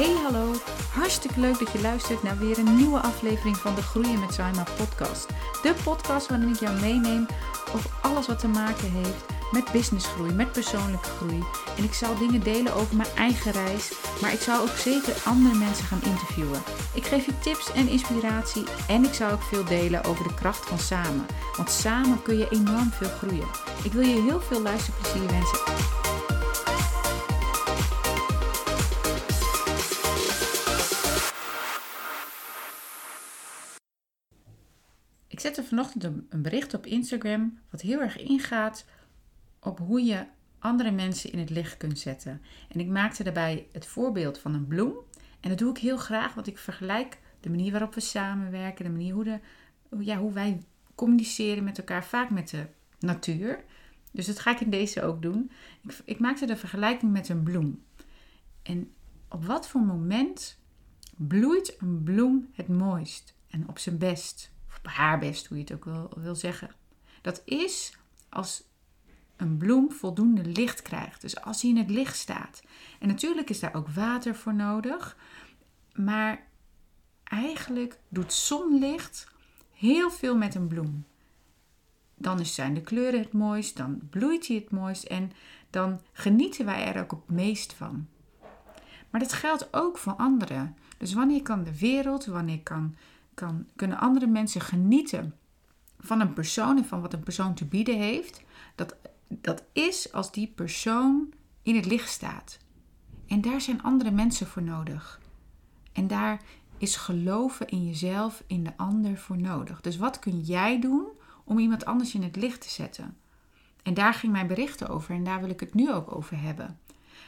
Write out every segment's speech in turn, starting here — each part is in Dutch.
Hey hallo, hartstikke leuk dat je luistert naar weer een nieuwe aflevering van de Groeien met Saima podcast. De podcast waarin ik jou meeneem over alles wat te maken heeft met businessgroei, met persoonlijke groei. En ik zal dingen delen over mijn eigen reis, maar ik zal ook zeker andere mensen gaan interviewen. Ik geef je tips en inspiratie en ik zal ook veel delen over de kracht van samen. Want samen kun je enorm veel groeien. Ik wil je heel veel luisterplezier wensen. Ik zette vanochtend een bericht op Instagram wat heel erg ingaat op hoe je andere mensen in het licht kunt zetten. En ik maakte daarbij het voorbeeld van een bloem. En dat doe ik heel graag, want ik vergelijk de manier waarop we samenwerken, de manier hoe, de, ja, hoe wij communiceren met elkaar, vaak met de natuur. Dus dat ga ik in deze ook doen. Ik, ik maakte de vergelijking met een bloem. En op wat voor moment bloeit een bloem het mooist en op zijn best? Of op haar best, hoe je het ook wil, wil zeggen. Dat is als een bloem voldoende licht krijgt. Dus als hij in het licht staat. En natuurlijk is daar ook water voor nodig. Maar eigenlijk doet zonlicht heel veel met een bloem. Dan zijn de kleuren het mooist, dan bloeit hij het mooist en dan genieten wij er ook het meest van. Maar dat geldt ook voor anderen. Dus wanneer kan de wereld, wanneer kan, kunnen andere mensen genieten van een persoon en van wat een persoon te bieden heeft? Dat dat is als die persoon in het licht staat. En daar zijn andere mensen voor nodig. En daar is geloven in jezelf, in de ander voor nodig. Dus wat kun jij doen om iemand anders in het licht te zetten? En daar ging mijn berichten over en daar wil ik het nu ook over hebben.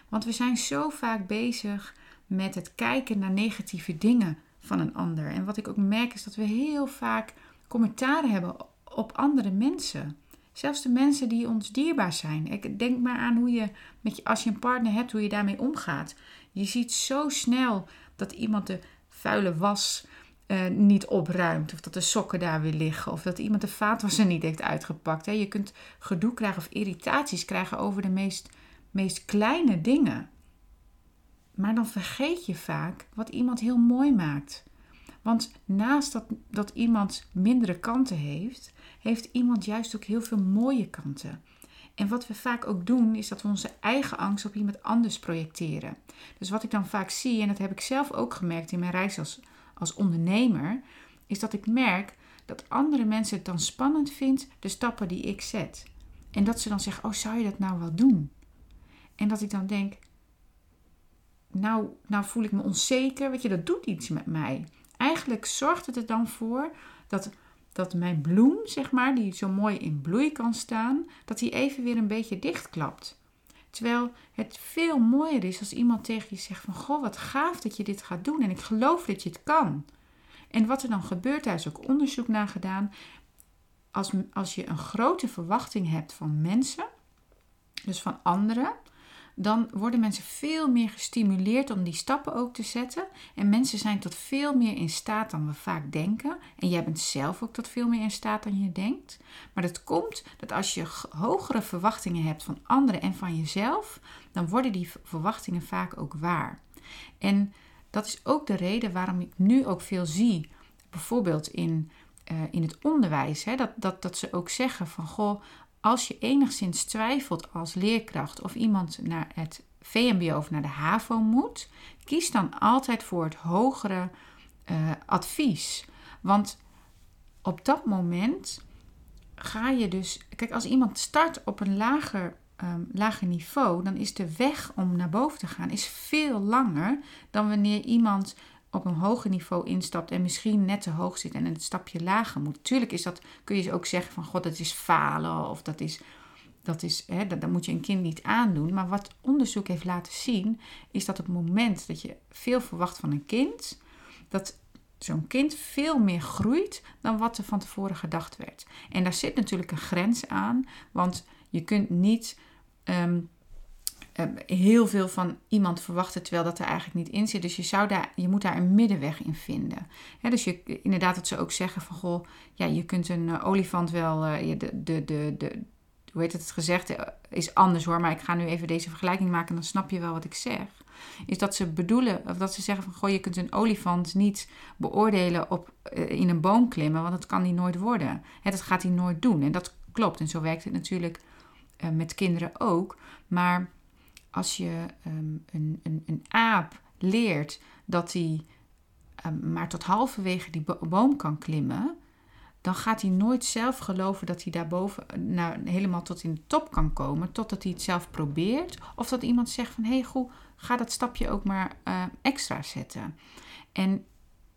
Want we zijn zo vaak bezig met het kijken naar negatieve dingen van een ander. En wat ik ook merk is dat we heel vaak commentaren hebben op andere mensen. Zelfs de mensen die ons dierbaar zijn. Ik denk maar aan hoe je, met je, als je een partner hebt, hoe je daarmee omgaat. Je ziet zo snel dat iemand de vuile was uh, niet opruimt. Of dat de sokken daar weer liggen. Of dat iemand de vaatwasser niet heeft uitgepakt. Hè. Je kunt gedoe krijgen of irritaties krijgen over de meest, meest kleine dingen. Maar dan vergeet je vaak wat iemand heel mooi maakt. Want naast dat, dat iemand mindere kanten heeft, heeft iemand juist ook heel veel mooie kanten. En wat we vaak ook doen, is dat we onze eigen angst op iemand anders projecteren. Dus wat ik dan vaak zie, en dat heb ik zelf ook gemerkt in mijn reis als, als ondernemer, is dat ik merk dat andere mensen het dan spannend vinden, de stappen die ik zet. En dat ze dan zeggen, oh zou je dat nou wel doen? En dat ik dan denk, nou, nou voel ik me onzeker, weet je, dat doet iets met mij. Eigenlijk zorgt het er dan voor dat dat mijn bloem, zeg maar, die zo mooi in bloei kan staan, dat die even weer een beetje dichtklapt. Terwijl het veel mooier is als iemand tegen je zegt van, goh, wat gaaf dat je dit gaat doen en ik geloof dat je het kan. En wat er dan gebeurt, daar is ook onderzoek naar gedaan. Als, als je een grote verwachting hebt van mensen, dus van anderen, dan worden mensen veel meer gestimuleerd om die stappen ook te zetten. En mensen zijn tot veel meer in staat dan we vaak denken. En jij bent zelf ook tot veel meer in staat dan je denkt. Maar dat komt dat als je hogere verwachtingen hebt van anderen en van jezelf, dan worden die verwachtingen vaak ook waar. En dat is ook de reden waarom ik nu ook veel zie, bijvoorbeeld in, uh, in het onderwijs, hè, dat, dat, dat ze ook zeggen van goh, als je enigszins twijfelt als leerkracht of iemand naar het VMBO of naar de HAVO moet, kies dan altijd voor het hogere uh, advies. Want op dat moment ga je dus. Kijk, als iemand start op een lager, um, lager niveau, dan is de weg om naar boven te gaan is veel langer dan wanneer iemand op een hoger niveau instapt en misschien net te hoog zit en een stapje lager moet. Tuurlijk is dat, kun je ook zeggen van god, dat is falen of dat is, dat is, hè, dat, moet je een kind niet aandoen. Maar wat onderzoek heeft laten zien, is dat op het moment dat je veel verwacht van een kind, dat zo'n kind veel meer groeit dan wat er van tevoren gedacht werd. En daar zit natuurlijk een grens aan, want je kunt niet ehm, heel veel van iemand verwachten, terwijl dat er eigenlijk niet in zit. Dus je, zou daar, je moet daar een middenweg in vinden. dus je, inderdaad, dat ze ook zeggen van goh, ja, je kunt een uh, olifant wel, uh, de, de, de, de, hoe heet het, het gezegd is anders hoor, maar ik ga nu even deze vergelijking maken, dan snap je wel wat ik zeg. Is dat ze bedoelen, of dat ze zeggen van goh, je kunt een olifant niet beoordelen op eh, in een boom klimmen, want dat kan hij nooit worden. Hè, dat gaat hij nooit doen. En dat klopt. En zo werkt het natuurlijk met kinderen ook. Maar als je um, een, een, een aap leert dat hij um, maar tot halverwege die boom kan klimmen, dan gaat hij nooit zelf geloven dat hij daarboven nou, helemaal tot in de top kan komen, totdat hij het zelf probeert. Of dat iemand zegt van hey, goed, ga dat stapje ook maar uh, extra zetten. En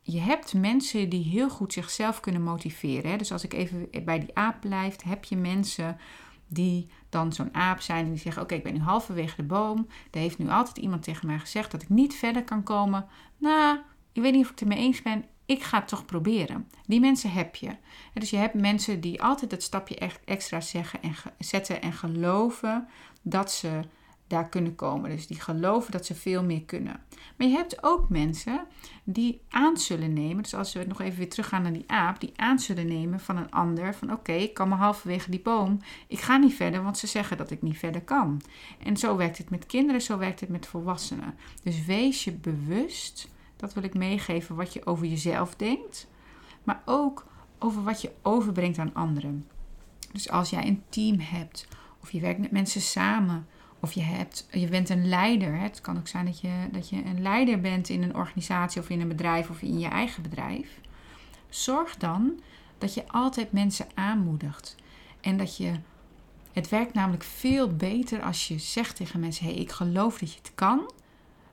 je hebt mensen die heel goed zichzelf kunnen motiveren. Hè? Dus als ik even bij die aap blijf, heb je mensen die dan zo'n aap zijn en die zeggen: Oké, ik ben nu halverwege de boom. Er heeft nu altijd iemand tegen mij gezegd dat ik niet verder kan komen. Nou, ik weet niet of ik het ermee eens ben. Ik ga het toch proberen. Die mensen heb je. dus je hebt mensen die altijd dat stapje extra zeggen en zetten en geloven dat ze daar kunnen komen. Dus die geloven dat ze veel meer kunnen. Maar je hebt ook mensen die aan zullen nemen. Dus als we nog even weer teruggaan naar die aap, die aan zullen nemen van een ander. Van oké, ik kan me halverwege die boom. Ik ga niet verder, want ze zeggen dat ik niet verder kan. En zo werkt het met kinderen, zo werkt het met volwassenen. Dus wees je bewust, dat wil ik meegeven, wat je over jezelf denkt. Maar ook over wat je overbrengt aan anderen. Dus als jij een team hebt of je werkt met mensen samen of je, hebt, je bent een leider. Het kan ook zijn dat je, dat je een leider bent in een organisatie of in een bedrijf of in je eigen bedrijf. Zorg dan dat je altijd mensen aanmoedigt. En dat je. Het werkt namelijk veel beter als je zegt tegen mensen: hé, hey, ik geloof dat je het kan.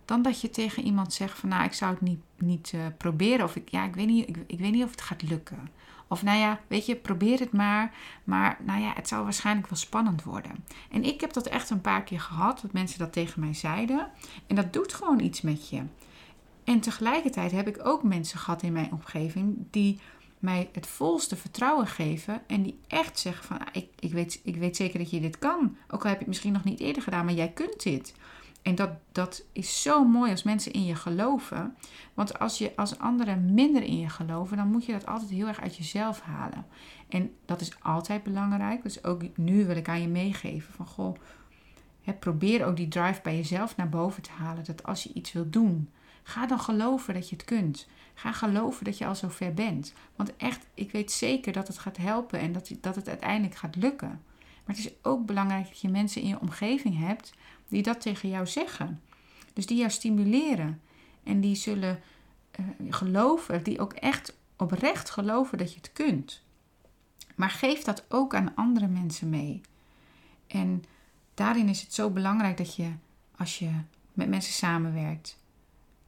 Dan dat je tegen iemand zegt van nou, ik zou het niet, niet uh, proberen. Of ik, ja, ik weet, niet, ik, ik weet niet of het gaat lukken. Of nou ja, weet je, probeer het maar. Maar nou ja, het zou waarschijnlijk wel spannend worden. En ik heb dat echt een paar keer gehad, dat mensen dat tegen mij zeiden. En dat doet gewoon iets met je. En tegelijkertijd heb ik ook mensen gehad in mijn omgeving die mij het volste vertrouwen geven. En die echt zeggen van, ah, ik, ik, weet, ik weet zeker dat je dit kan. Ook al heb je het misschien nog niet eerder gedaan, maar jij kunt dit. En dat, dat is zo mooi als mensen in je geloven. Want als, je, als anderen minder in je geloven, dan moet je dat altijd heel erg uit jezelf halen. En dat is altijd belangrijk. Dus ook nu wil ik aan je meegeven van goh, hè, probeer ook die drive bij jezelf naar boven te halen. Dat als je iets wilt doen, ga dan geloven dat je het kunt. Ga geloven dat je al zo ver bent. Want echt, ik weet zeker dat het gaat helpen en dat, dat het uiteindelijk gaat lukken. Maar het is ook belangrijk dat je mensen in je omgeving hebt die dat tegen jou zeggen. Dus die jou stimuleren en die zullen uh, geloven, die ook echt oprecht geloven dat je het kunt. Maar geef dat ook aan andere mensen mee. En daarin is het zo belangrijk dat je, als je met mensen samenwerkt,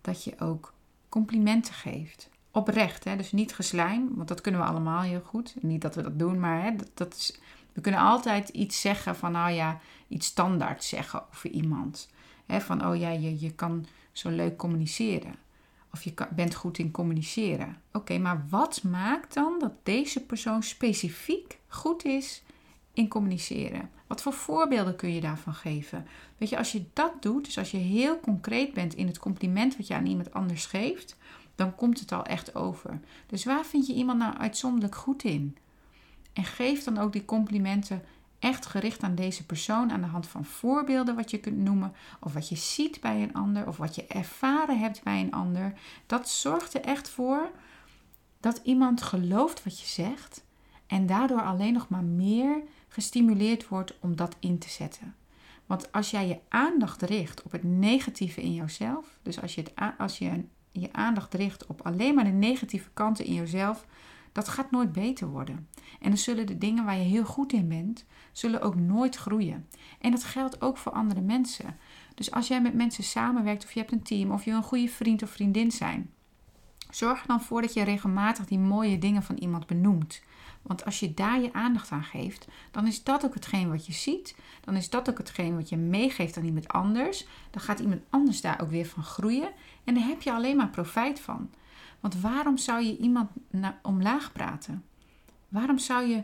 dat je ook complimenten geeft. Oprecht, hè? dus niet geslijm, want dat kunnen we allemaal heel goed. Niet dat we dat doen, maar hè, dat, dat is we kunnen altijd iets zeggen van, nou ja, iets standaard zeggen over iemand. van, oh ja, je, je kan zo leuk communiceren. Of je bent goed in communiceren. Oké, maar wat maakt dan dat deze persoon specifiek goed is in communiceren? Wat voor voorbeelden kun je daarvan geven? Weet je, als je dat doet, dus als je heel concreet bent in het compliment wat je aan iemand anders geeft, dan komt het al echt over. Dus waar vind je iemand nou uitzonderlijk goed in? En geef dan ook die complimenten echt gericht aan deze persoon aan de hand van voorbeelden wat je kunt noemen, of wat je ziet bij een ander, of wat je ervaren hebt bij een ander. Dat zorgt er echt voor dat iemand gelooft wat je zegt en daardoor alleen nog maar meer gestimuleerd wordt om dat in te zetten. Want als jij je aandacht richt op het negatieve in jezelf, dus als je, als je je aandacht richt op alleen maar de negatieve kanten in jezelf, dat gaat nooit beter worden. En dan zullen de dingen waar je heel goed in bent, zullen ook nooit groeien. En dat geldt ook voor andere mensen. Dus als jij met mensen samenwerkt of je hebt een team of je een goede vriend of vriendin zijn, zorg er dan voor dat je regelmatig die mooie dingen van iemand benoemt. Want als je daar je aandacht aan geeft, dan is dat ook hetgeen wat je ziet. Dan is dat ook hetgeen wat je meegeeft aan iemand anders. Dan gaat iemand anders daar ook weer van groeien. En daar heb je alleen maar profijt van. Want waarom zou je iemand omlaag praten? Waarom zou je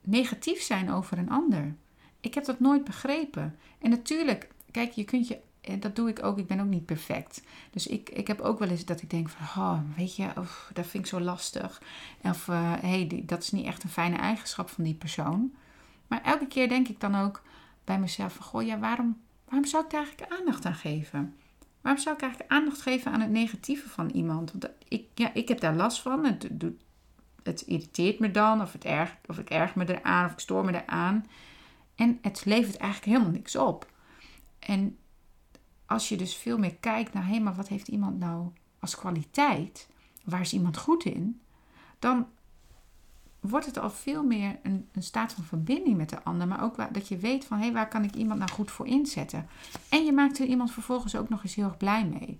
negatief zijn over een ander? Ik heb dat nooit begrepen. En natuurlijk, kijk, je kunt je, eh, dat doe ik ook, ik ben ook niet perfect. Dus ik, ik heb ook wel eens dat ik denk van, oh, weet je, of, dat vind ik zo lastig. Of, hé, uh, hey, dat is niet echt een fijne eigenschap van die persoon. Maar elke keer denk ik dan ook bij mezelf van, goh, ja, waarom, waarom zou ik daar eigenlijk aandacht aan geven? Waarom zou ik eigenlijk aandacht geven aan het negatieve van iemand? Want ik, ja, ik heb daar last van. Het, het irriteert me dan, of, het erg, of ik erg me eraan, of ik stoor me eraan. En het levert eigenlijk helemaal niks op. En als je dus veel meer kijkt naar, hé, maar wat heeft iemand nou als kwaliteit? Waar is iemand goed in? Dan wordt het al veel meer een, een staat van verbinding met de ander. Maar ook dat je weet van, hé, waar kan ik iemand nou goed voor inzetten? En je maakt er iemand vervolgens ook nog eens heel erg blij mee.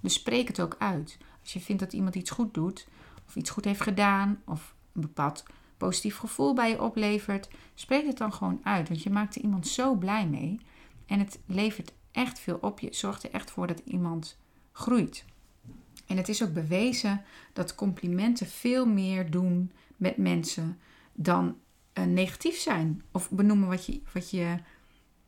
Dus spreek het ook uit. Als je vindt dat iemand iets goed doet, of iets goed heeft gedaan, of een bepaald positief gevoel bij je oplevert, spreek het dan gewoon uit. Want je maakt er iemand zo blij mee. En het levert echt veel op. Je zorgt er echt voor dat iemand groeit. En het is ook bewezen dat complimenten veel meer doen met mensen dan uh, negatief zijn. Of benoemen wat je, wat, je,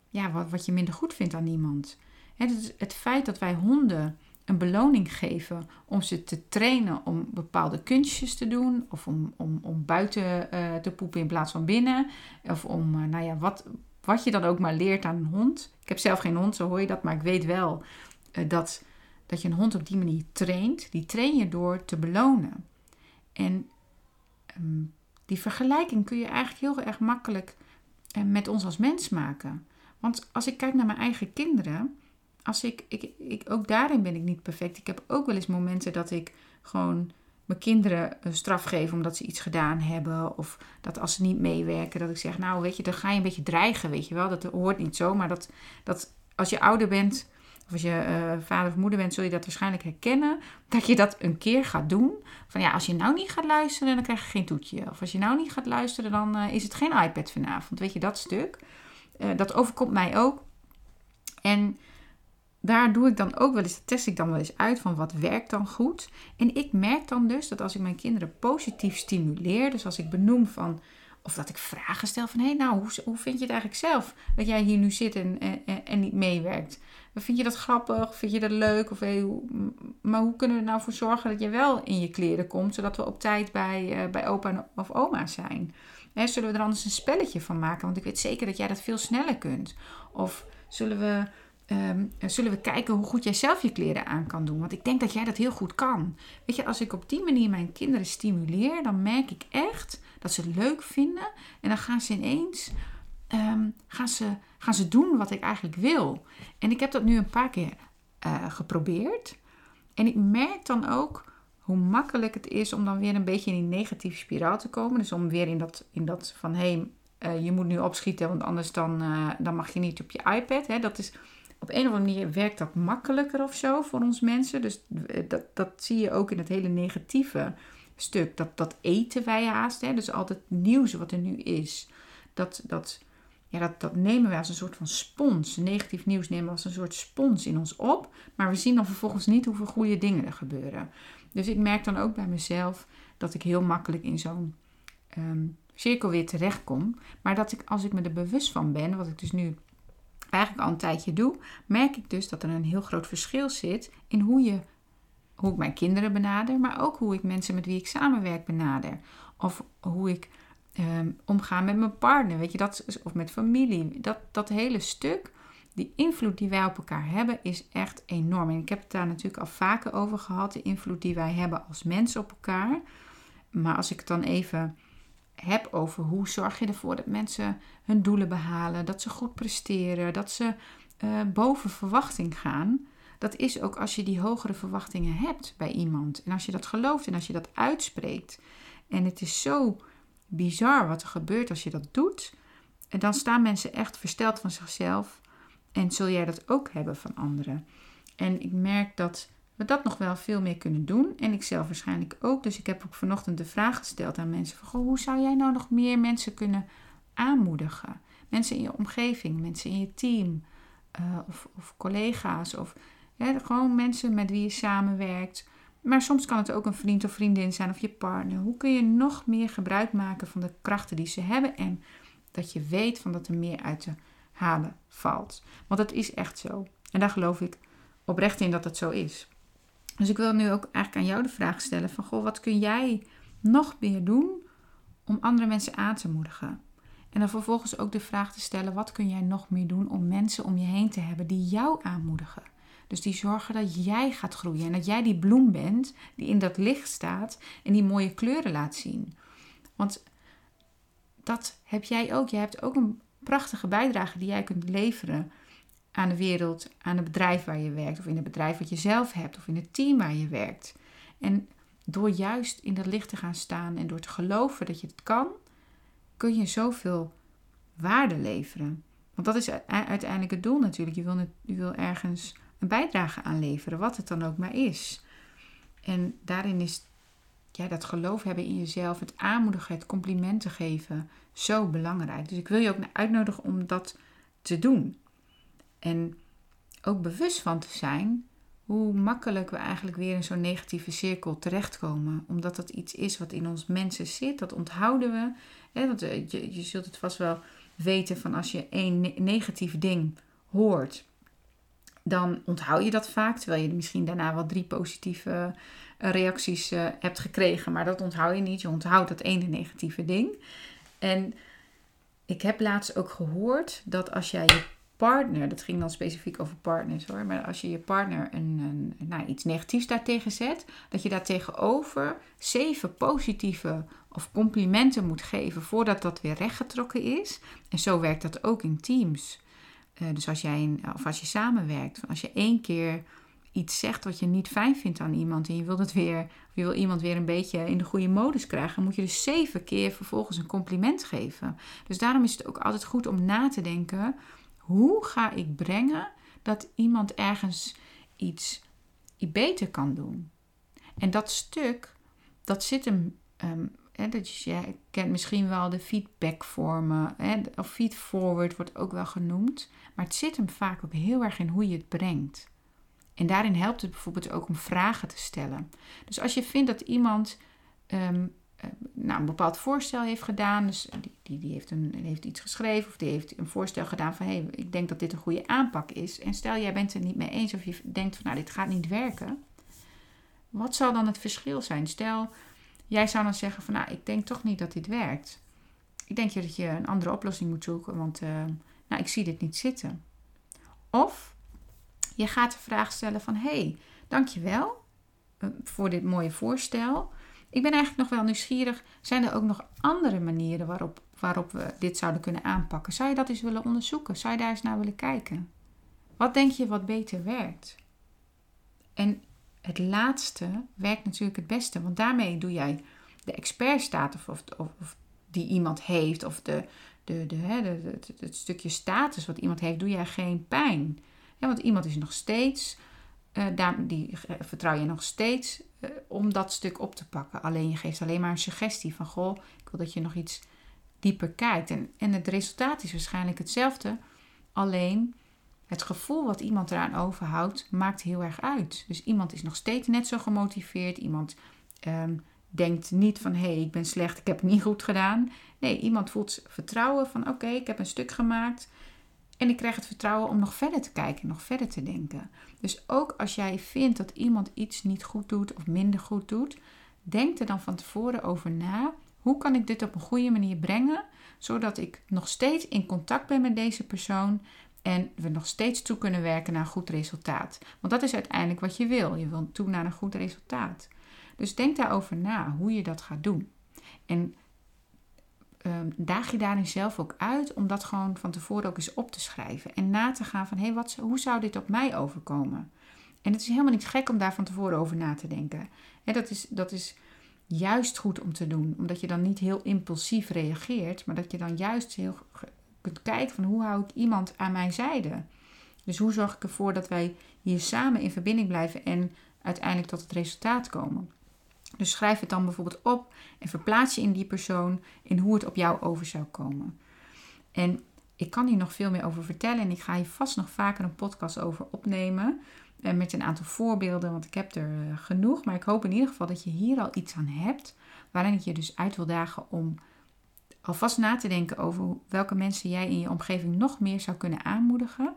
ja, wat, wat je minder goed vindt aan iemand. Het, het feit dat wij honden een beloning geven om ze te trainen om bepaalde kunstjes te doen. Of om, om, om buiten uh, te poepen in plaats van binnen. Of om, uh, nou ja, wat, wat je dan ook maar leert aan een hond. Ik heb zelf geen hond, zo hoor je dat. Maar ik weet wel dat, dat je een hond op die manier traint. Die train je door te belonen. En um, die vergelijking kun je eigenlijk heel erg makkelijk met ons als mens maken. Want als ik kijk naar mijn eigen kinderen als ik, ik, ik, ook daarin ben ik niet perfect. Ik heb ook wel eens momenten dat ik gewoon mijn kinderen een straf geef omdat ze iets gedaan hebben. Of dat als ze niet meewerken, dat ik zeg, nou weet je, dan ga je een beetje dreigen, weet je wel. Dat hoort niet zo, maar dat, dat als je ouder bent, of als je uh, vader of moeder bent, zul je dat waarschijnlijk herkennen. Dat je dat een keer gaat doen. Van ja, als je nou niet gaat luisteren, dan krijg je geen toetje. Of als je nou niet gaat luisteren, dan uh, is het geen iPad vanavond. Weet je, dat stuk. Uh, dat overkomt mij ook. En daar doe ik dan ook wel eens, test ik dan wel eens uit van wat werkt dan goed. En ik merk dan dus dat als ik mijn kinderen positief stimuleer, dus als ik benoem van, of dat ik vragen stel van, hé hey, nou, hoe, hoe vind je het eigenlijk zelf dat jij hier nu zit en, en, en niet meewerkt? Vind je dat grappig? Vind je dat leuk? Of, hoe, maar hoe kunnen we er nou voor zorgen dat je wel in je kleren komt, zodat we op tijd bij, uh, bij opa of oma zijn? Hè, zullen we er anders een spelletje van maken? Want ik weet zeker dat jij dat veel sneller kunt. Of zullen we um, zullen we kijken hoe goed jij zelf je kleren aan kan doen. Want ik denk dat jij dat heel goed kan. Weet je, als ik op die manier mijn kinderen stimuleer, dan merk ik echt dat ze het leuk vinden. En dan gaan ze ineens um, gaan ze, gaan ze doen wat ik eigenlijk wil. En ik heb dat nu een paar keer uh, geprobeerd. En ik merk dan ook hoe makkelijk het is om dan weer een beetje in die negatieve spiraal te komen. Dus om weer in dat, in dat van hé, hey, uh, je moet nu opschieten, want anders dan, uh, dan mag je niet op je iPad. Hè? Dat is op een of andere manier werkt dat makkelijker of zo voor ons mensen. Dus eh, dat, dat zie je ook in het hele negatieve stuk. Dat, dat eten wij haast. Hè? Dus altijd nieuws wat er nu is. Dat, dat, ja, dat, dat nemen wij als een soort van spons. Negatief nieuws nemen we als een soort spons in ons op. Maar we zien dan vervolgens niet hoeveel goede dingen er gebeuren. Dus ik merk dan ook bij mezelf dat ik heel makkelijk in zo'n um, cirkel weer terechtkom. Maar dat ik, als ik me er bewust van ben, wat ik dus nu eigenlijk al een tijdje doe, merk ik dus dat er een heel groot verschil zit in hoe, je, hoe ik mijn kinderen benader, maar ook hoe ik mensen met wie ik samenwerk benader. Of hoe ik um, omga met mijn partner, weet je, dat, of met familie. Dat, dat hele stuk, die invloed die wij op elkaar hebben, is echt enorm. En ik heb het daar natuurlijk al vaker over gehad, de invloed die wij hebben als mensen op elkaar. Maar als ik het dan even heb over hoe zorg je ervoor dat mensen hun doelen behalen, dat ze goed presteren, dat ze uh, boven verwachting gaan. Dat is ook als je die hogere verwachtingen hebt bij iemand. En als je dat gelooft en als je dat uitspreekt. En het is zo bizar wat er gebeurt als je dat doet. En dan staan mensen echt versteld van zichzelf. En zul jij dat ook hebben van anderen. En ik merk dat we dat nog wel veel meer kunnen doen. En ik zelf waarschijnlijk ook. Dus ik heb ook vanochtend de vraag gesteld aan mensen: van, goh, hoe zou jij nou nog meer mensen kunnen aanmoedigen? Mensen in je omgeving, mensen in je team, uh, of, of, collega's, of gewoon mensen met wie je samenwerkt. Maar soms kan het ook een vriend of vriendin zijn of je partner. Hoe kun je nog meer gebruik maken van de krachten die ze hebben en dat je weet van dat er meer uit te halen valt? Want dat is echt zo. En daar geloof ik oprecht in dat het zo is. Dus ik wil nu ook eigenlijk aan jou de vraag stellen van, goh, wat kun jij nog meer doen om andere mensen aan te moedigen? En dan vervolgens ook de vraag te stellen: wat kun jij nog meer doen om mensen om je heen te hebben die jou aanmoedigen? Dus die zorgen dat jij gaat groeien en dat jij die bloem bent die in dat licht staat en die mooie kleuren laat zien. Want dat heb jij ook. Jij hebt ook een prachtige bijdrage die jij kunt leveren aan de wereld, aan het bedrijf waar je werkt, of in het bedrijf wat je zelf hebt, of in het team waar je werkt. En door juist in dat licht te gaan staan en door te geloven dat je het kan, kun je zoveel waarde leveren. Want dat is uiteindelijk het doel natuurlijk. Je wil, je wil ergens een bijdrage aan leveren, wat het dan ook maar is. En daarin is ja, dat geloof hebben in jezelf, het aanmoedigen, het complimenten geven, zo belangrijk. Dus ik wil je ook uitnodigen om dat te doen. En ook bewust van te zijn hoe makkelijk we eigenlijk weer in zo'n negatieve cirkel terechtkomen. Omdat dat iets is wat in ons mensen zit, dat onthouden we. Hè? Want eh, je, je zult het vast wel weten van als je één negatief ding hoort, dan onthoud je dat vaak. Terwijl je misschien daarna wel drie positieve eh, reacties uh, hebt gekregen. Maar dat onthoud je niet. Je onthoudt dat ene negatieve ding. En ik heb laatst ook gehoord dat als jij je partner, dat ging dan specifiek over partners hoor, maar als je je partner een, een, nou, iets negatiefs daartegen zet, dat je daar tegenover zeven positieve of complimenten moet geven voordat dat weer rechtgetrokken is. En zo werkt dat ook in teams. Uh, dus als jij of als je samenwerkt, als je één keer iets zegt wat je niet fijn vindt aan iemand en je wil het weer, je wil iemand weer een beetje in de goede modus krijgen, moet je dus zeven keer vervolgens een compliment geven. Dus daarom is het ook altijd goed om na te denken: hoe ga ik brengen dat iemand ergens iets beter kan doen? En dat stuk, dat zit hem. Um, hè, je kent misschien wel de feedbackvormen, of feedforward wordt ook wel genoemd. Maar het zit hem vaak ook heel erg in hoe je het brengt. En daarin helpt het bijvoorbeeld ook om vragen te stellen. Dus als je vindt dat iemand ehm, eh, nou, een bepaald voorstel heeft gedaan, dus die, die, die, heeft, een, heeft iets geschreven of die heeft een voorstel gedaan van hé, hey, ik denk dat dit een goede aanpak is. En stel jij bent het er niet mee eens of je denkt van nou, dit gaat niet werken. Wat zal dan het verschil zijn? Stel, jij zou dan zeggen van nou, ik denk toch niet dat dit werkt. Ik denk dat je een andere oplossing moet zoeken, want uh, nou, ik zie dit niet zitten. Of je gaat de vraag stellen van hé, hey, dankjewel uh, voor dit mooie voorstel. Ik ben eigenlijk nog wel nieuwsgierig. Zijn er ook nog andere manieren waarop, waarop we dit zouden kunnen aanpakken? Zou je dat eens willen onderzoeken? Zou je daar eens naar willen kijken? Wat denk je wat beter werkt? En het laatste werkt natuurlijk het beste, want daarmee doe jij de expertstatus of, of, die iemand heeft, of de, de, de, hè, het stukje status wat iemand heeft, doe jij geen pijn. Want iemand is nog steeds, uh, daar, die vertrouw je nog steeds eh, om dat stuk op te pakken. Alleen je geeft alleen maar een suggestie van goh, ik wil dat je nog iets dieper kijkt. En, en het resultaat is waarschijnlijk hetzelfde. Alleen het gevoel wat iemand eraan overhoudt, maakt heel erg uit. Dus iemand is nog steeds net zo gemotiveerd. Iemand ehm, denkt niet van hé, hey, ik ben slecht, ik heb het niet goed gedaan. Nee, iemand voelt vertrouwen van oké, ik heb een stuk gemaakt. En ik krijg het vertrouwen om nog verder te kijken, nog verder te denken. Dus ook als jij vindt dat iemand iets niet goed doet of minder goed doet, denk er dan van tevoren over na. Hoe kan ik dit op een goede manier brengen, zodat ik nog steeds in contact ben met deze persoon en we nog steeds toe kunnen werken naar een goed resultaat? Want dat is uiteindelijk wat je wil. Je wil toe naar een goed resultaat. Dus denk daarover na hoe je dat gaat doen. En um, daag je daarin zelf ook uit om dat gewoon van tevoren ook eens op te schrijven. En na te gaan van, hé, hey, hoe zou dit op mij overkomen? En het is helemaal niet gek om daar van tevoren over na te denken. He, dat, is, dat is juist goed om te doen, omdat je dan niet heel impulsief reageert, maar dat je dan juist heel kunt kijken van hoe hou ik iemand aan mijn zijde. Dus hoe zorg ik ervoor dat wij hier samen in verbinding blijven en uiteindelijk tot het resultaat komen. Dus schrijf het dan bijvoorbeeld op en verplaats je in die persoon in hoe het op jou over zou komen. En ik kan hier nog veel meer over vertellen en ik ga hier vast nog vaker een podcast over opnemen. En eh, met een aantal voorbeelden, want ik heb er eh, genoeg. Maar ik hoop in ieder geval dat je hier al iets aan hebt. Waarin ik je dus uit wil dagen om alvast na te denken over welke mensen jij in je omgeving nog meer zou kunnen aanmoedigen.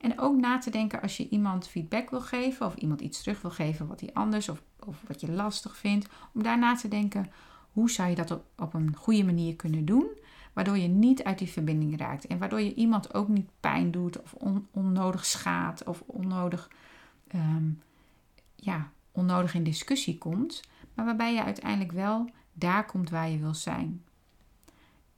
En ook na te denken als je iemand feedback wil geven of iemand iets terug wil geven wat hij anders of, of wat je lastig vindt. Om daarna te denken, hoe zou je dat op, een goede manier kunnen doen? waardoor je niet uit die verbinding raakt en waardoor je iemand ook niet pijn doet of onnodig schaadt of onnodig, ehm, ja, onnodig in discussie komt, maar waarbij je uiteindelijk wel daar komt waar je wil zijn.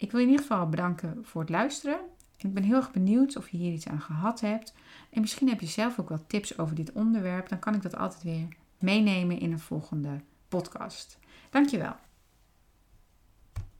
Ik wil in ieder geval bedanken voor het luisteren. Ik ben heel erg benieuwd of je hier iets aan gehad hebt. En misschien heb je zelf ook wel tips over dit onderwerp. Dan kan ik dat altijd weer meenemen in een volgende podcast. Dankjewel.